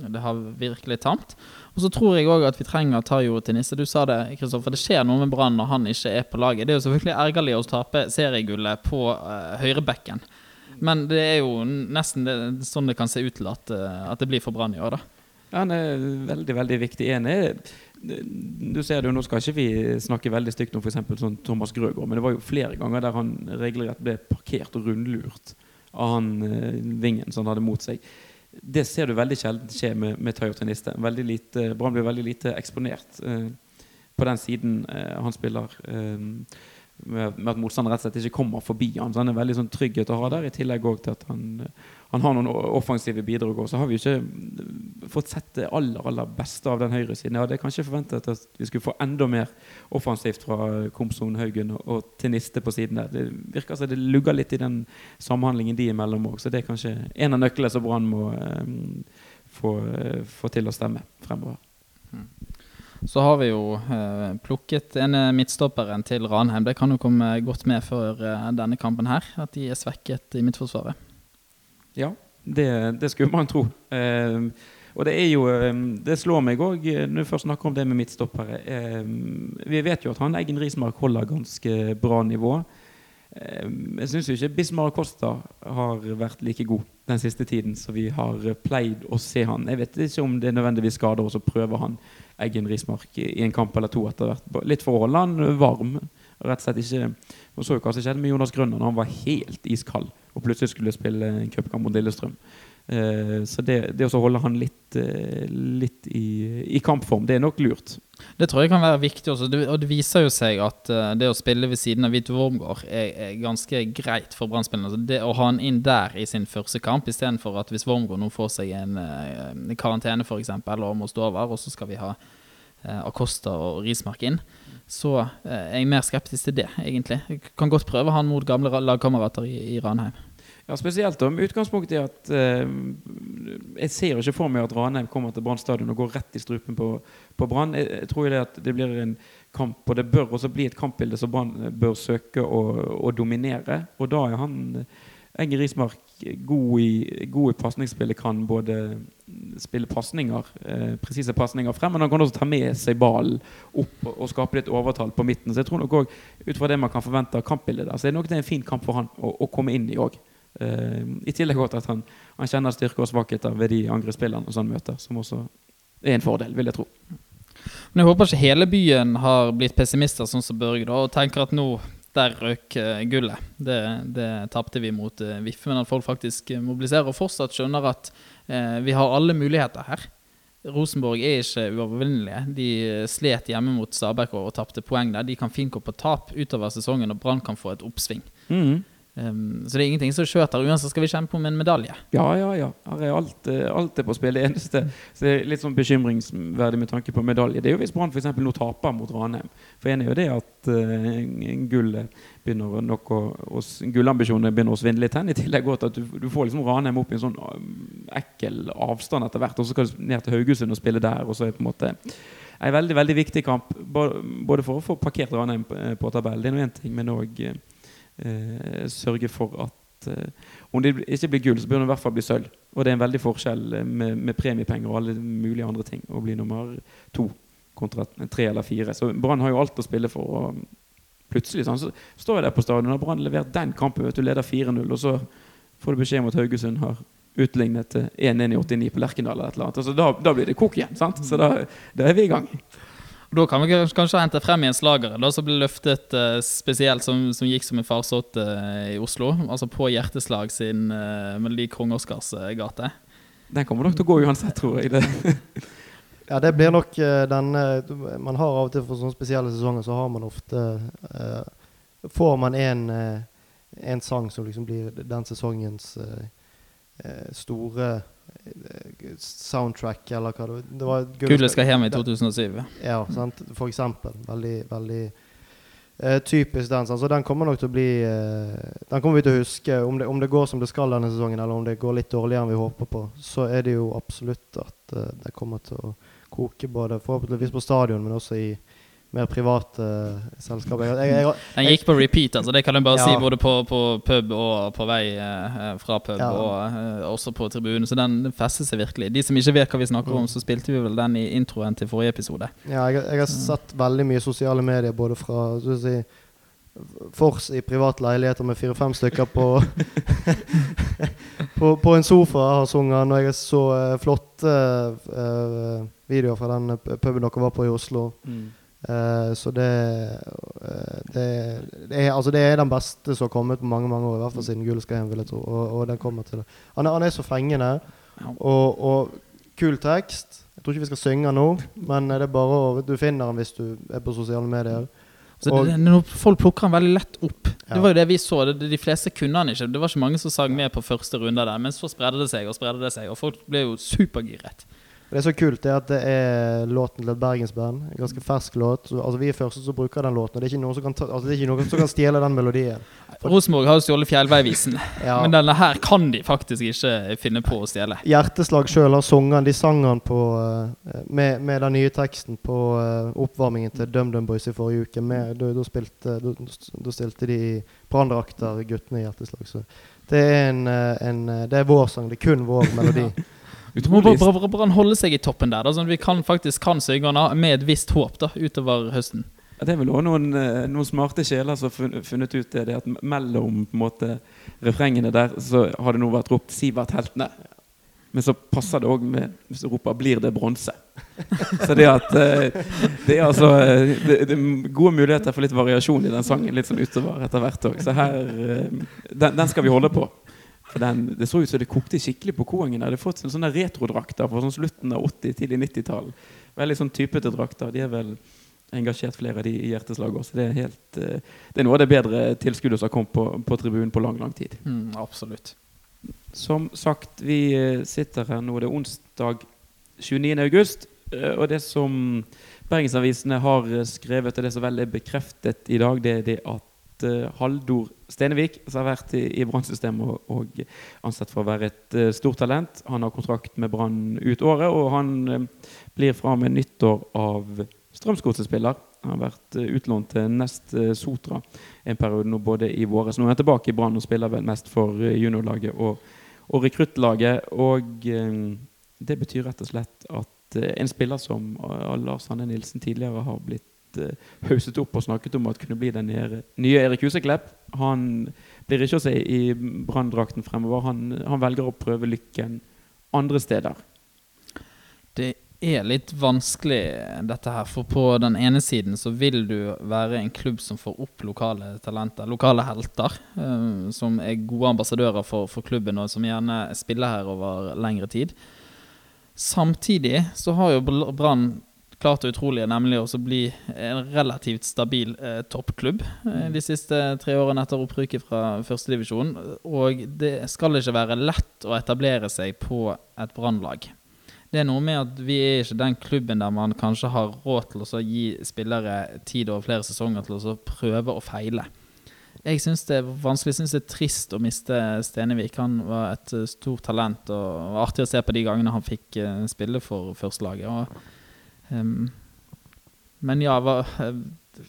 Det har virkelig tamt. Og så tror jeg òg at vi trenger Tayo nisse Du sa det, Kristoffer. Det skjer noe med Brann når han ikke er på laget. Det er jo selvfølgelig ergerlig å tape seriegullet på høyrebekken. Men det er jo nesten det, sånn det kan se ut til at, at det blir for Brann i år, da. Han er veldig veldig viktig. En er, du ser det jo, Nå skal ikke vi snakke veldig stygt om f.eks. Sånn Thomas Grøgaard, men det var jo flere ganger der han regelrett ble parkert og rundlurt av han uh, vingen som han hadde mot seg. Det ser du veldig sjelden skje med, med Toyota Brann blir veldig lite eksponert. eh, på den siden eh, han spiller. Eh, med, med at motstanderen rett og slett ikke kommer forbi han. Så han er veldig sånn trygghet å ha der, i tillegg også til at han, han har noen offensive bidrag òg. Så har vi ikke mm, fått sett det aller aller beste av den høyresiden. Jeg hadde kanskje forventet at vi skulle få enda mer offensivt fra Komson, Haugen og, og til Niste på siden der. Det virker som det lugger litt i den samhandlingen de imellom òg, så det er kanskje en av nøklene som Brann må um, få, uh, få til å stemme fremover. Så har vi jo eh, plukket en midtstopper til Ranheim. Det kan jo komme godt med før eh, denne kampen her, at de er svekket i midtforsvaret. Ja, det, det skulle man tro. Eh, og det er jo eh, Det slår meg òg, når vi først snakker om det med midtstoppere eh, Vi vet jo at han Eggen Rismark holder ganske bra nivå. Eh, jeg syns jo ikke Bismar Costa har vært like god den siste tiden som vi har pleid å se han. Jeg vet ikke om det nødvendigvis skader, og så prøver han Eggen Rismark i en kamp eller to etter hvert. Litt for å holde han varm. Rett og slett ikke Og så jo hva som skjedde med Jonas Grønner når han var helt iskald og plutselig skulle spille en cupkamp mot Lillestrøm. Uh, så det, det å holde han litt, uh, litt i, i kampform, det er nok lurt. Det tror jeg kan være viktig også. Det, og det viser jo seg at uh, det å spille ved siden av Vito Wormgård er, er ganske greit for Brann-spillerne. Altså det å ha han inn der i sin første kamp, istedenfor at hvis Wormgård nå får seg en, en karantene f.eks., og må stå over, og så skal vi ha Acosta og Rismark inn, så eh, er jeg mer skeptisk til det, egentlig. Jeg kan godt prøve han mot gamle ra- lagkamerater i, i Ranheim. Ja, Spesielt da, med utgangspunkt i at eh, Jeg ser ikke for meg at Ranheim kommer til Brann stadion og går rett i strupen på, på Brann. Jeg, jeg tror det at det blir en kamp, og det bør også bli et kampbilde som Brann bør søke å, å dominere. Og da er han Enge Rismark god i, god i pasningsspillet, kan både spille pasninger, eh, presise pasninger frem, men han kan også ta med seg ballen opp og, skape litt overtall på midten. Så jeg tror nok også, ut fra det man kan forvente av kampbildet der, så er det nok det er en fin kamp for han å, å komme inn i òg. Eh, I tillegg til at han, han kjenner styrke og svakheter ved de angrepsspillerne som han møter, som også er en fordel, vil jeg tro. Men jeg håper ikke hele byen har blitt pessimister, sånn som Børge, da, og tenker at nå der røk eh, gullet. Det, det tapte vi mot uh, VIF. Men at folk faktisk eh, mobiliserer og fortsatt skjønner at eh, vi har alle muligheter her. Rosenborg er ikke uovervinnelige. De eh, slet hjemme mot Stabæk og tapte poeng der. De kan fint gå på tap utover sesongen, og Brann kan få et oppsving. Um, så det er ingenting som skjøter. Uansett skal vi kjempe om en medalje. Ja, ja, ja. Her er alt, eh, alt er på spill. Det eneste så det er litt sånn bekymringsverdig med tanke på medalje, det er jo hvis Brann f.eks. nå taper mot Ranheim. For en er jo det at uh, gullet begynner nok å, gullambisjonene begynner å svindle litt hen. I tillegg godt at du, du får liksom Ranheim opp i en sånn um, ekkel avstand etter hvert, og så skal du ned til Haugesund og spille der, og så er det på en måte en veldig veldig viktig kamp. Både for å få parkert Ranheim på, tabellen, det er nå én ting, men òg eh, sørge for at eh, om det ikke blir gull, så bør det i hvert fall bli sølv. Og det er en veldig forskjell eh, med, med premiepenger og alle mulige andre ting å bli nummer to kontra tre eller fire. Så Brann har jo alt å spille for. Og plutselig sånn, så står jeg der på stadion og Brann levert den kampen. vet du, Leder 4-0, og så får du beskjed om at Haugesund har utlignet 1-1 i 89 på Lerkendal. eller et eller annet. Altså, da, da blir det kok igjen. sant? Så da, da er vi i gang. Da kan vi kanskje- hente frem igjen slagere da, som ble løftet uh, spesielt, som, som gikk som en farsott uh, i Oslo. Altså på Hjerteslag sin uh, Melodi Kong Oscars eh, gate. Den kommer nok til å gå uansett, tror jeg. Det. Ja, det blir nok eh, den eh, Man har av og til for sånne spesielle sesonger, så har man ofte eh, Får man en, eh, en sang som liksom blir den sesongens eh, eh, store eh, soundtrack, eller hva det var. det var Gullet skal hjem i 2007. Ja, sant? for eksempel. Veldig, veldig eh, typisk den. Så den kommer nok til å bli eh, Den kommer vi til å huske. Om det, om det går som det skal denne sesongen, eller om det går litt dårligere enn vi håper på, så er det jo absolutt at eh, det kommer til å koke både forhåpentligvis på stadion, men også i mer private eh, selskaper. Jeg, jeg, jeg, Den gikk på repeat, altså det kan jeg bare Ja. si, både på, på pub og på vei eh, fra pub, Ja. og eh, også på tribunen. Så den festet seg virkelig. De som ikke vet hva vi snakker om, så spilte vi vel den i introen til forrige episode. Ja, jeg, jeg har sett veldig mye sosiale medier, både fra så å si, Fors i private leiligheter med fire-fem stykker på, på På en sofa har sunget han, og jeg så eh, flotte uh, videoer fra den puben dere var på i Oslo. Eh, så det, uh, det, det, er, altså det er den beste som har kommet på mange mange år, i hvert fall siden Gullet skal hjem, vil jeg tro. Og, og den kommer til det. Han, han er så fengende, og, og kul tekst. Jeg tror ikke vi skal synge nå, men eh, det er bare å, du finner den hvis du er på sosiale medier. Så Og- folk plukker den veldig lett opp. Ja. Det var jo det vi så. Det, de fleste kunne han ikke. Det var ikke mange som sang med på første runde der. Men så spredde det seg og spredde det seg, og folk ble jo supergiret. Det er så kult det at det er låten til et bergensband. En ganske fersk låt. Så, altså Vi er første som bruker den låten, og det er ikke noen som kan, ta, altså, det er ikke noen som kan stjele den melodien. Rosenborg har jo stjålet Fjellveivisen, Ja. men denne her kan de faktisk ikke finne på å stjele. Hjerteslag sjøl har sunget. De sang den på, eh, med, med den nye teksten på eh, oppvarmingen til DumDum Boys i forrige uke. Da, da, stilte de branndrakter, guttene i Hjerteslag. Så det er, en, eh, en, eh, det er vår sang. Det er kun vår melodi. Må bare, bare, bare holde seg i toppen der, da, sånn at vi kan faktisk kan synge den med et visst håp da, utover høsten. Ja, Det er vel også noen, eh, noen smarte sjeler som har funnet, ut det, det at mellom på måte, refrengene der så har det nå vært ropt 'Sivert heltene'. Men så passer det òg med hvis Europa 'Blir det bronse'? Så det at eh, Det er altså eh, det, det er gode muligheter for litt variasjon i den sangen litt sånn utover etter hvert òg. Så her den, den skal vi holde på. Den, Det så ut som det kokte skikkelig på Koengen. De hadde fått sånne, retrodrakter på sånn slutten av 80-, tidlig 90-tall. Veldig sånn typete drakter. De er vel engasjert flere av de i hjerteslaget også. Det er, helt, eh, det er noe av det bedre tilskuddet som har kommet på, på tribunen på lang, lang tid. Mm, absolutt. Som sagt, vi eh, sitter her nå. Det er onsdag 29. august. eh, Og det som Bergensavisene har skrevet, og det som vel er bekreftet i dag, det er det at eh, Haldor Stenevik, som har vært i, i Brann-systemet og, og ansett for å være et uh, stort talent, han har kontrakt med Brann ut året, og han eh, blir fra med nyttår av Strømsgodset-spiller. Han har vært utlånt til Nest Sotra en periode nå både i våres. Nå er han tilbake i Brann og spiller vel mest for juniorlaget og, og rekruttlaget. Og det betyr rett og slett at en spiller som Lars Hanne Nilsen tidligere har blitt eh, hauset opp og snakket om at kunne bli den nye, Erik Huseklepp, han blir ikke å se i Brann-drakten fremover. Han, han velger å prøve lykken andre steder. Det er litt vanskelig dette her, for på den ene siden så vil du være en klubb som får opp lokale talenter, lokale helter, eh, som er gode ambassadører for, for klubben, og som gjerne spiller her over lengre tid. Samtidig så har jo Brann klart det utrolige, nemlig også bli en relativt stabil eh, toppklubb eh, de siste tre årene etter opprykket fra førstedivisjon. Og det skal ikke være lett å etablere seg på et Brannlag. Det er noe med at vi er ikke den klubben der man kanskje har råd til å gi spillere tid over flere sesonger til å prøve og feile. Jeg syns det er vanskelig, syns det er trist å miste Stenevik. Han var et eh, stort talent, og var artig å se på de gangene han fikk eh, spille for førstelaget. Ehm, men ja, hva, eh,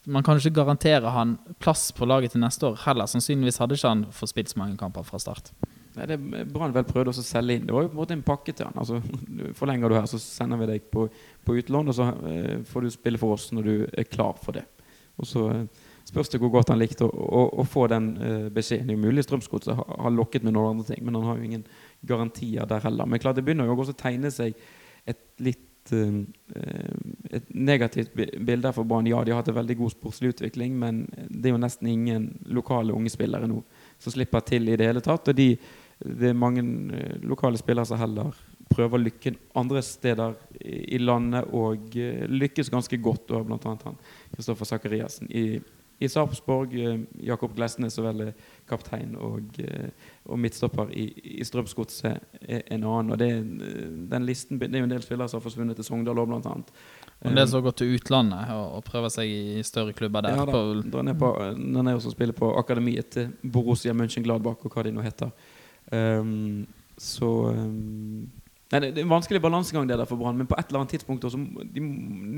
man kan ikke garantere han plass på laget til neste år heller. Sannsynligvis hadde ikke han fått spilt så mange kamper fra start. Nei, det Brann vel prøvde å selge inn. Det var jo på en måte en pakke til han. Altså, forlenger du her, så sender vi deg på, på utlån, og så eh, får du spille for oss når du er klar for det. Og så eh, spørs det hvor godt han likte å, å, å få den eh, beskjeden. Det er mulig Strømsgodset har, lokket med noen andre ting, men han har jo ingen garantier der heller. Men klart det begynner jo også å tegne seg et litt eh, eh, et negativt bi- bilde for Brann. Ja, de har hatt en veldig god sportslig utvikling, men det er jo nesten ingen lokale unge spillere nå som slipper til i det hele tatt. Og de, det er mange eh, lokale spillere som heller prøver lykken andre steder i, landet og eh, lykkes ganske godt. Og annet han Kristoffer Sakariassen i, i Sarpsborg. eh, Jakob Glesnes så vel er kaptein og, eh, og midtstopper i, i Strømsgodset en annen. Og det, en, eh, den listen, det er jo en del spillere som har forsvunnet til Sogndal òg. Og en del som har gått til utlandet og, og prøver seg i større klubber der. Ja, da, på, er på, den er og så spille på akademiet til Borussia Mönchengladbach og hva de nå heter. Um, så ehm, Nei, det, det er en vanskelig balansegang det der for Brann, men på et eller annet tidspunkt også, de,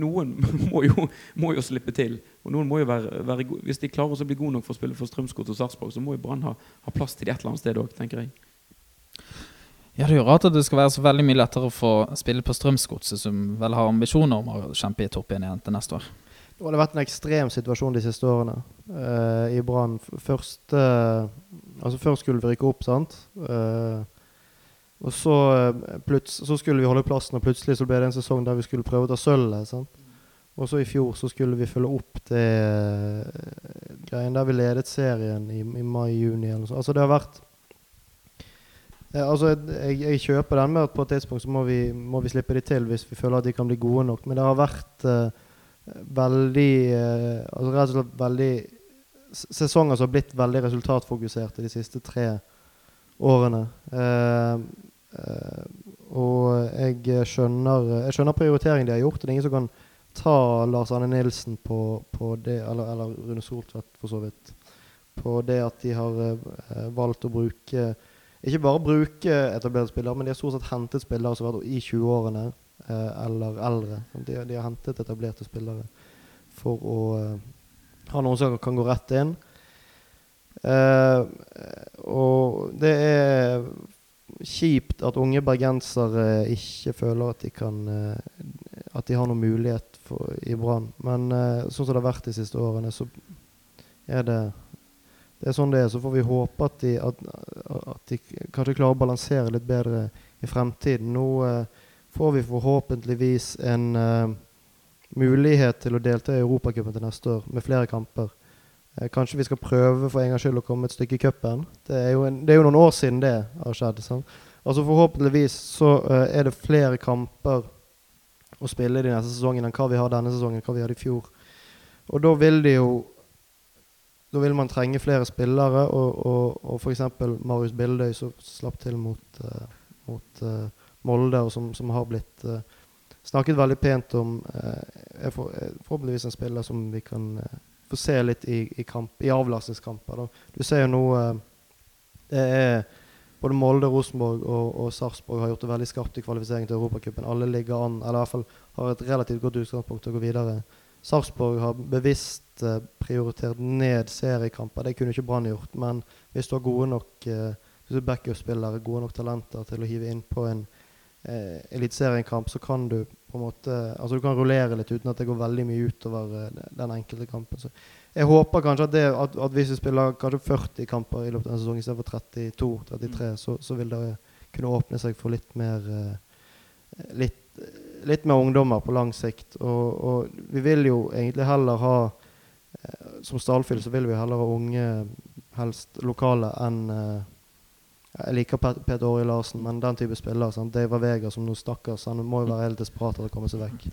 noen må jo, må jo slippe til. Og noen må jo være, være gode. Hvis de klarer å bli gode nok for å spille for Strømsgodt og Sarpsborg, så må jo Brann ha, ha plass til de et eller annet sted òg, tenker jeg. Ja, det er jo rart at det skal være så veldig mye lettere å få spille på Strømsgodset, som vel har ambisjoner om å kjempe i toppen igjen til neste år. Nå har det vært en ekstrem situasjon de siste årene uh, i Brann. Først uh, Altså, først skulle vi rykke opp, sant. Eh, og så, eh, så skulle vi holde plassen, og plutselig så ble det en sesong der vi skulle prøve å ta sølvet. Og så i fjor så skulle vi følge opp det eh, greien der vi ledet serien i, i mai-juni. Altså, det har vært Eh, altså, jeg, jeg kjøper den med at på et tidspunkt så må vi, må vi slippe de til hvis vi føler at de kan bli gode nok. Men det har vært eh, veldig Altså rett og slett veldig Sesonger som har blitt veldig resultatfokuserte de siste tre årene. Eh, eh, og jeg skjønner, jeg skjønner prioriteringen de har gjort. Det er ingen som kan ta Lars Arne Nilsen på, på det, eller, eller Rune Soltvedt for så vidt, på det at de har eh, valgt å bruke Ikke bare bruke etablerte spillere, men de har stort sett hentet spillere som har vært i 20-årene eh, eller eldre. De, de har hentet etablerte spillere for å eh, ha noen som kan gå rett inn. Eh, og det er kjipt at unge bergensere ikke føler at de kan eh, At de har noen mulighet for, i Brann. Men eh, sånn som det har vært de siste årene, så er det Det er sånn det er. Så får vi håpe at de, at, at de kanskje klarer å balansere litt bedre i fremtiden. Nå eh, får vi forhåpentligvis en eh, mulighet til å delta i Europacupen til neste år med flere kamper. Eh, kanskje vi skal prøve for en gangs skyld å komme et stykke i cupen. Det, det er jo noen år siden det har skjedd. Sant? Altså Forhåpentligvis så uh, er det flere kamper å spille de neste sesongene enn hva vi har denne sesongen, hva vi hadde i fjor. Og da vil det jo Da vil man trenge flere spillere, og, og, og f.eks. Marius Bildøy, som slapp til mot, uh, mot uh, Molde, og som, som har blitt snakket veldig pent om, er for, forhåpentligvis en spiller som vi kan få se litt i, i, kamp, i avlastningskamper. Du ser jo nå eh, det er både Molde, Rosenborg og, og Sarpsborg har gjort det veldig skarpt i kvalifiseringen til Europacupen. Alle ligger an, eller i hvert fall har et relativt godt utgangspunkt til å gå videre. Sarpsborg har bevisst eh, prioritert ned seriekamper. Det kunne ikke Brann gjort. Men hvis du har gode nok eh, er backup-spillere, gode nok talenter til å hive inn på en eh, eliteseriekamp, så kan du på en måte Altså du kan rullere litt uten at det går veldig mye utover eh, den enkelte kampen. Så jeg håper kanskje at, det, at, at hvis vi spiller kanskje 40 kamper i løpet av en sesong istedenfor 32-33, så, så vil det kunne åpne seg for litt mer eh, litt, litt mer ungdommer på lang sikt. Og, og vi vil jo egentlig heller ha eh, Som Stalfjell så vil vi heller ha unge, helst lokale, enn eh, jeg liker Peder Åri Larsen, men den type spiller sant? Deiva Vega, som nå stakkars, han må jo være helt desperat etter å komme seg vekk.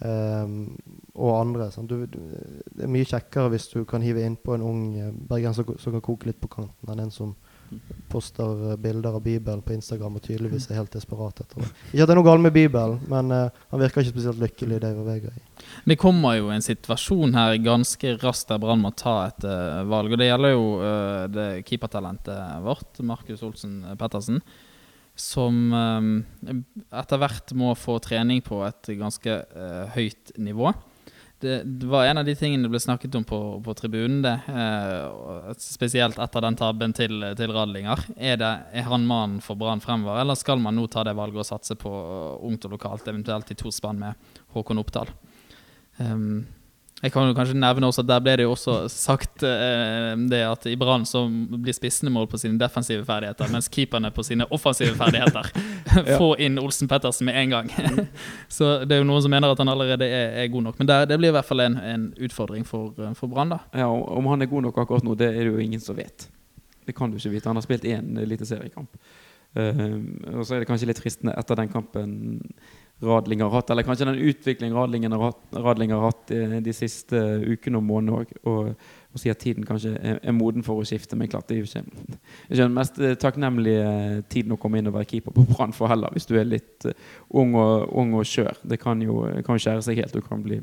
Um, og andre. Du, du, det er mye kjekkere hvis du kan hive innpå en ung eh, bergenser som, som kan koke litt på kanten, enn en som poster eh, bilder av Bibelen på Instagram og tydeligvis er helt desperat etter det. Ikke at det er noe galt med Bibelen, men uh, han virker ikke spesielt lykkelig, Vega. Det kommer jo en situasjon her ganske raskt der Brann må ta et uh, valg. Og det gjelder jo uh, det keepertalentet vårt, Markus Olsen Pettersen. Som eh, etter hvert må få trening på et ganske høyt nivå. Det, var en av de tingene det ble snakket om på, på tribunen, det. eh, spesielt etter den tabben til, til Radlinger. Er, det, er han mannen for Brann fremover, eller skal man nå ta det valget og satse på eh, ungt og lokalt, eventuelt i to spann med Håkon Oppdal? Um, jeg kan jo kanskje nevne også at Der ble det jo også sagt eh, det at i Brann så blir spissene mål på sine defensive ferdigheter, mens keeperne på sine offensive ferdigheter. Få inn Olsen Pettersen med en gang. så det er jo noen som mener at han allerede er, er god nok. Men det, det blir i hvert fall en, en utfordring for, eh, for Brann, da. Ja, Om han er god nok akkurat nå, det er det jo ingen som vet. Det kan du ikke vite. Han har spilt én eliteseriekamp. Uh, og så er det kanskje litt fristende etter den kampen Radling har hatt, eller kanskje den utviklingen Radlingen har hatt, Radling har hatt eh, de siste ukene og månedene òg, og, og si at tiden kanskje er, er moden for å skifte. Men klart, det er jo ikke, det den mest eh, takknemlige tiden å komme inn og være keeper på Brann for heller, hvis du er litt ung og, ung og skjør. Det kan jo kan skjære seg helt. Du kan bli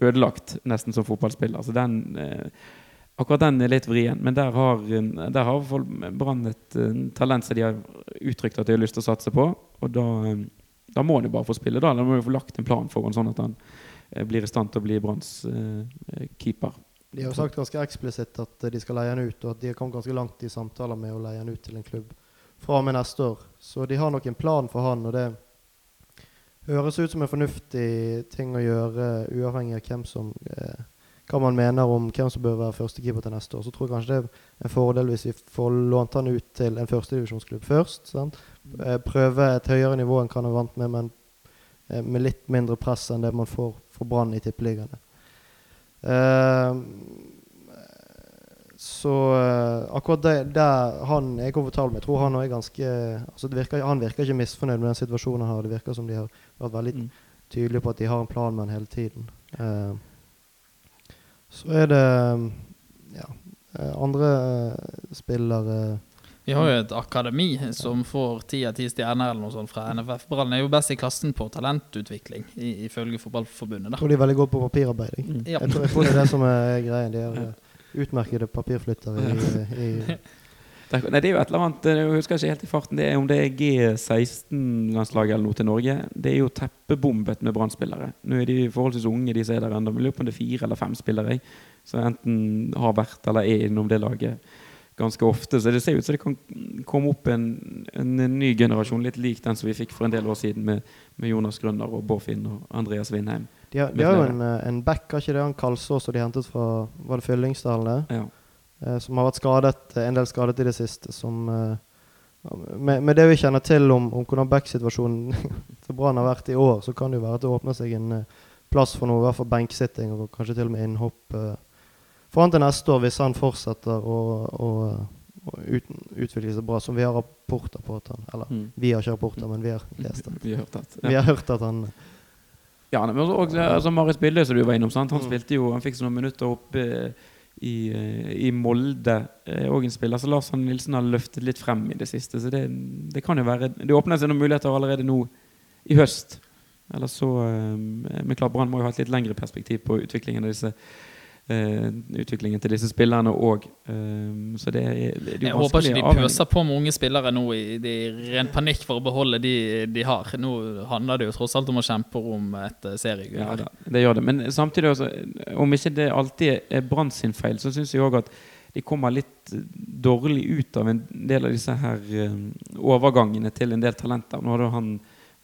ødelagt nesten som fotballspiller. Så den Akkurat den er litt vrien, men der har, der har Brann et talent som de har uttrykt at de har lyst til å satse på. Og da, da må han jo bare få spille. Da Da må jo få lagt en plan for han, sånn at han uh, blir i stand til å bli Branns eh, keeper. De har jo sagt ganske eksplisitt at de skal leie han ut, og at de har kommet ganske langt i samtaler med å leie han ut til en klubb fra og med neste år. Så de har nok en plan for han, og det høres ut som en fornuftig ting å gjøre, uavhengig av hvem som eh, hva man mener om hvem som bør være førstekeeper til neste år. Så tror jeg kanskje det er en fordel hvis vi får lånt han ut til en førstedivisjonsklubb først. Sant? Eh, Prøve et høyere nivå enn hva han er vant med, men eh, med litt mindre press enn det man får for Brann i Tippeligaen. Eh, så eh, akkurat det det han er komfortabel med, jeg tror han er ganske altså det virker, Han virker ikke misfornøyd med den situasjonen her. Det virker som de har vært veldig Mm. tydelige på at de har en plan med han hele tiden. Eh, så er det ja, andre spillere Vi har jo et akademi som får ti av ti stjerner eller noe sånt fra NFF. Brann er jo best i klassen på talentutvikling, ifølge Fotballforbundet. Da. Og de er veldig gode på papirarbeid. jeg. Mm. Ja. Jeg, tror, jeg tror det er det som er greia. De er eh, utmerkede papirflyttere i, i Det, nei, det er jo et eller annet Jeg husker ikke helt i farten det er om det er G16-landslaget eller noe til Norge. Det er jo teppebombet med Brann-spillere. Nå er de forholdsvis unge, de som er der ennå. Lurer på om det er fire eller fem spillere jeg, som enten har vært eller er innom det laget ganske ofte. Så det ser ut som det kan komme opp en, en, ny generasjon litt lik den som vi fikk for en del år siden med, med Jonas Grønner og Bård Finn og Andreas Vindheim. De har, de har jo en, eh, en back, har ikke det? Han Kalsås som de hentet fra Var det Fyllingsdalen? Ja. Eh, som har vært skadet, eh, en del skadet i det siste. Som, eh, med, med det vi kjenner til om, om hvordan backsituasjonen til Brann har vært i år, så kan det jo være at det åpner seg en eh, plass for noe, i hvert fall benksitting og kanskje til og med innhopp. eh, for han til neste år, hvis han fortsetter å, å, å ut, utvikle seg bra, som vi har rapporter på at han Eller Mm. vi har ikke rapporter, men vi har lest det. Vi har at Vi har hørt at han Ja, men også, også, altså Marius Bille, som du var innom, sant? han Mm. spilte jo, han fikk noen minutter oppe i, eh, i Molde. eh, Og en spiller så Lars Hanne Nilsen har løftet litt frem i det siste. Så det, det kan jo være Det åpner seg noen muligheter allerede nå i høst. Eller så eh, Men klart Brann må jo ha et litt lengre perspektiv på utviklingen av disse eh, utviklingen til disse spillerne òg. så det er, det er Jeg håper ikke de avhengig. pøser på med unge spillere nå i, det er ren panikk for å beholde de de har. Nå handler det jo tross alt om å kjempe om et eh, seriegull. Ja, da, det gjør det. Men samtidig, også, om ikke det alltid er Brann sin feil, så syns jeg òg at de kommer litt dårlig ut av en del av disse her eh, overgangene til en del talenter. Nå har du han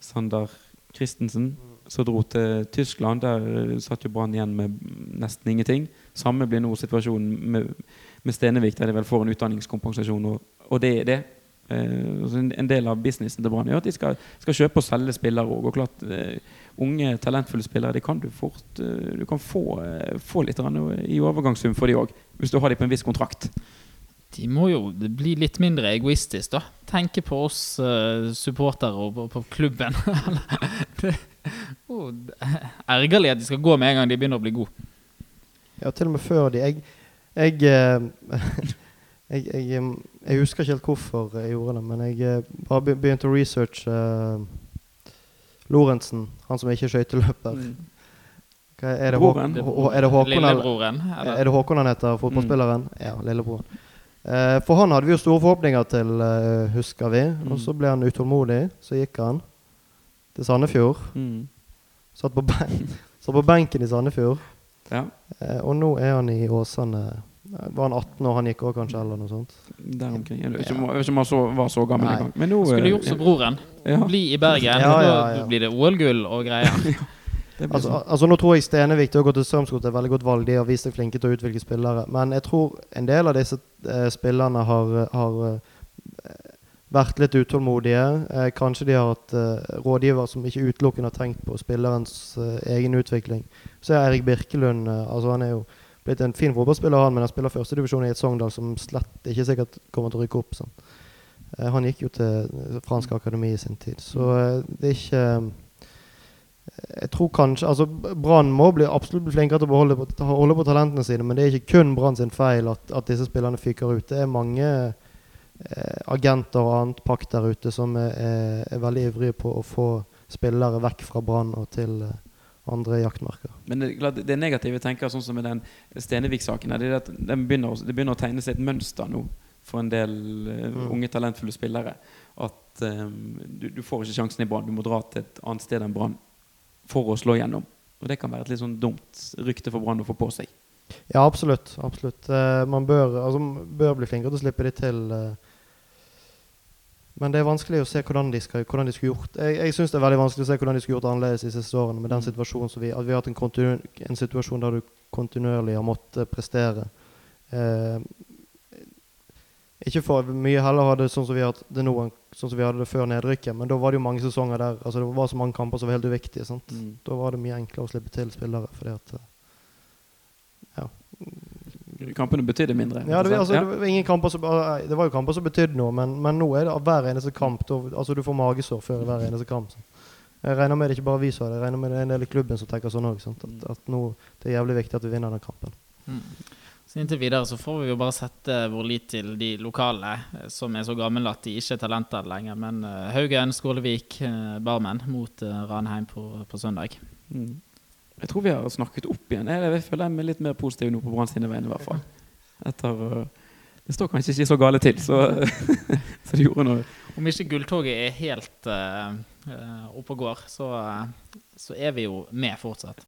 Sander Christensen som dro til Tyskland. Der eh, satt jo Brann igjen med nesten ingenting. Samme blir nå situasjonen med, med Stenevik, der de vel får en utdanningskompensasjon, og, og det er det. Eh, en, en del av businessen til Brann er at de skal, skal kjøpe og selge spillere òg. Og klart, eh, unge, talentfulle spillere de kan du fort eh, Du kan få, eh, få litt i overgangssum for de òg, hvis du har de på en viss kontrakt. De må jo bli litt mindre egoistisk, da. Tenke på oss eh, supportere og på klubben. det, oh, er ergerlig at de skal gå med en gang de begynner å bli gode. Ja, til og med før de Jeg, jeg, eh, jeg, jeg, eh, jeg husker ikke helt hvorfor jeg gjorde det, men jeg eh, bare begynte å researche uh, Lorentzen, han som ikke er skøyteløper. Hva Er, det Hå- Broren. Er det Håkon eller- Lillebroren. eller? Er det Håkon han heter, fotballspilleren? Ja, lillebroren. Eh, for han hadde vi jo store forhåpninger til, husker vi. Mm. Og så ble han utålmodig. Så gikk han til Sandefjord. Mm. Satt på, ben satt på benken i Sandefjord. Ja, Eh, og nå er han i Åsane. Eh, Var han 18 år han gikk òg, kanskje? eller noe sånt? der omkring. Jeg vet ikke om han var så gammel engang. Men nå Skulle eh, gjort som broren. ja, Bli i Bergen. Ja, ja, Da blir det OL-gull og greier. det Altså, sånn. altså Nå tror jeg Stenevik til å gå til Strømsgodt er veldig godt valg. De har vist seg flinke til å utvikle spillere. Men jeg tror en del av disse eh, spillerne har, har eh, vært litt utålmodige. Eh, kanskje de har hatt eh, rådgiver som ikke utelukkende har tenkt på spillerens eh, egen utvikling. Så er Erik Birkelund altså Han er jo blitt en fin fotballspiller, han, men han spiller førstedivisjon i et Sogndal som slett ikke sikkert kommer til å rykke opp. Sånn. Han gikk jo til fransk akademi i sin tid, så det er ikke jeg tror kanskje altså Brann må bli, absolutt bli flinkere til å beholde holde på talentene sine, men det er ikke kun Brann sin feil at, at disse spillerne fyker ut. Det er mange agenter og annet pakk der ute som er, er, er veldig ivrige på å få spillere vekk fra Brann og til eh, andre jaktmarker. Men det, er det negative tenker sånn som med den Stenevik-saken, er det at det begynner, det begynner å tegne seg et mønster nå for en del eh, Mm. unge, talentfulle spillere. At um, du, du får ikke sjansen i Brann. Du må dra til et annet sted enn Brann for å slå gjennom. Og det kan være et litt sånn dumt rykte for Brann å få på seg. Ja, absolutt. absolutt. Eh, man bør, altså, bør bli flinkere til å slippe de til. eh. Men det er vanskelig å se hvordan de, skal, hvordan de skulle gjort Jeg, jeg syns det er veldig vanskelig å se hvordan de skulle gjort annerledes de siste årene. Med den Mm. situasjonen som vi, at vi har hatt en, kontinu, en situasjon der du kontinuerlig har måttet prestere. Eh, ikke for mye heller ha det sånn som vi har hatt det nå, sånn som vi hadde det før nedrykket. Men da var det jo mange sesonger der altså det var så mange kamper som var helt uviktige. Sant? Da var det mye enklere å slippe til spillere fordi at eh, Ja. Kampene betydde mindre. Ja, det, altså, det, var ingen kamper som, eh, det var jo kamper som betydde noe, men, men nå er det hver eneste kamp. Da, altså Du får magesår før hver eneste kamp. Så. Jeg regner med det ikke bare vi sa det, jeg regner med det er en del i klubben som tenker sånn òg. At, at nå det er jævlig viktig at vi vinner den kampen. Mm. Så Inntil videre så får vi jo bare sette vår lit til de lokale, eh, som er så gamle at de ikke er talenter lenger. Men eh, Haugen, Skålevik, eh, Barmen mot Ranheim på, på søndag. Mm. Jeg tror vi har snakket opp igjen. Jeg, jeg føler jeg er litt mer positiv nå på Brann sine vegne, i hvert fall. Øh, Det står kanskje ikke så gale til, så, så det gjorde noe. Om ikke gulltoget er helt uh, oppe og går, så, eh, så er vi jo med fortsatt.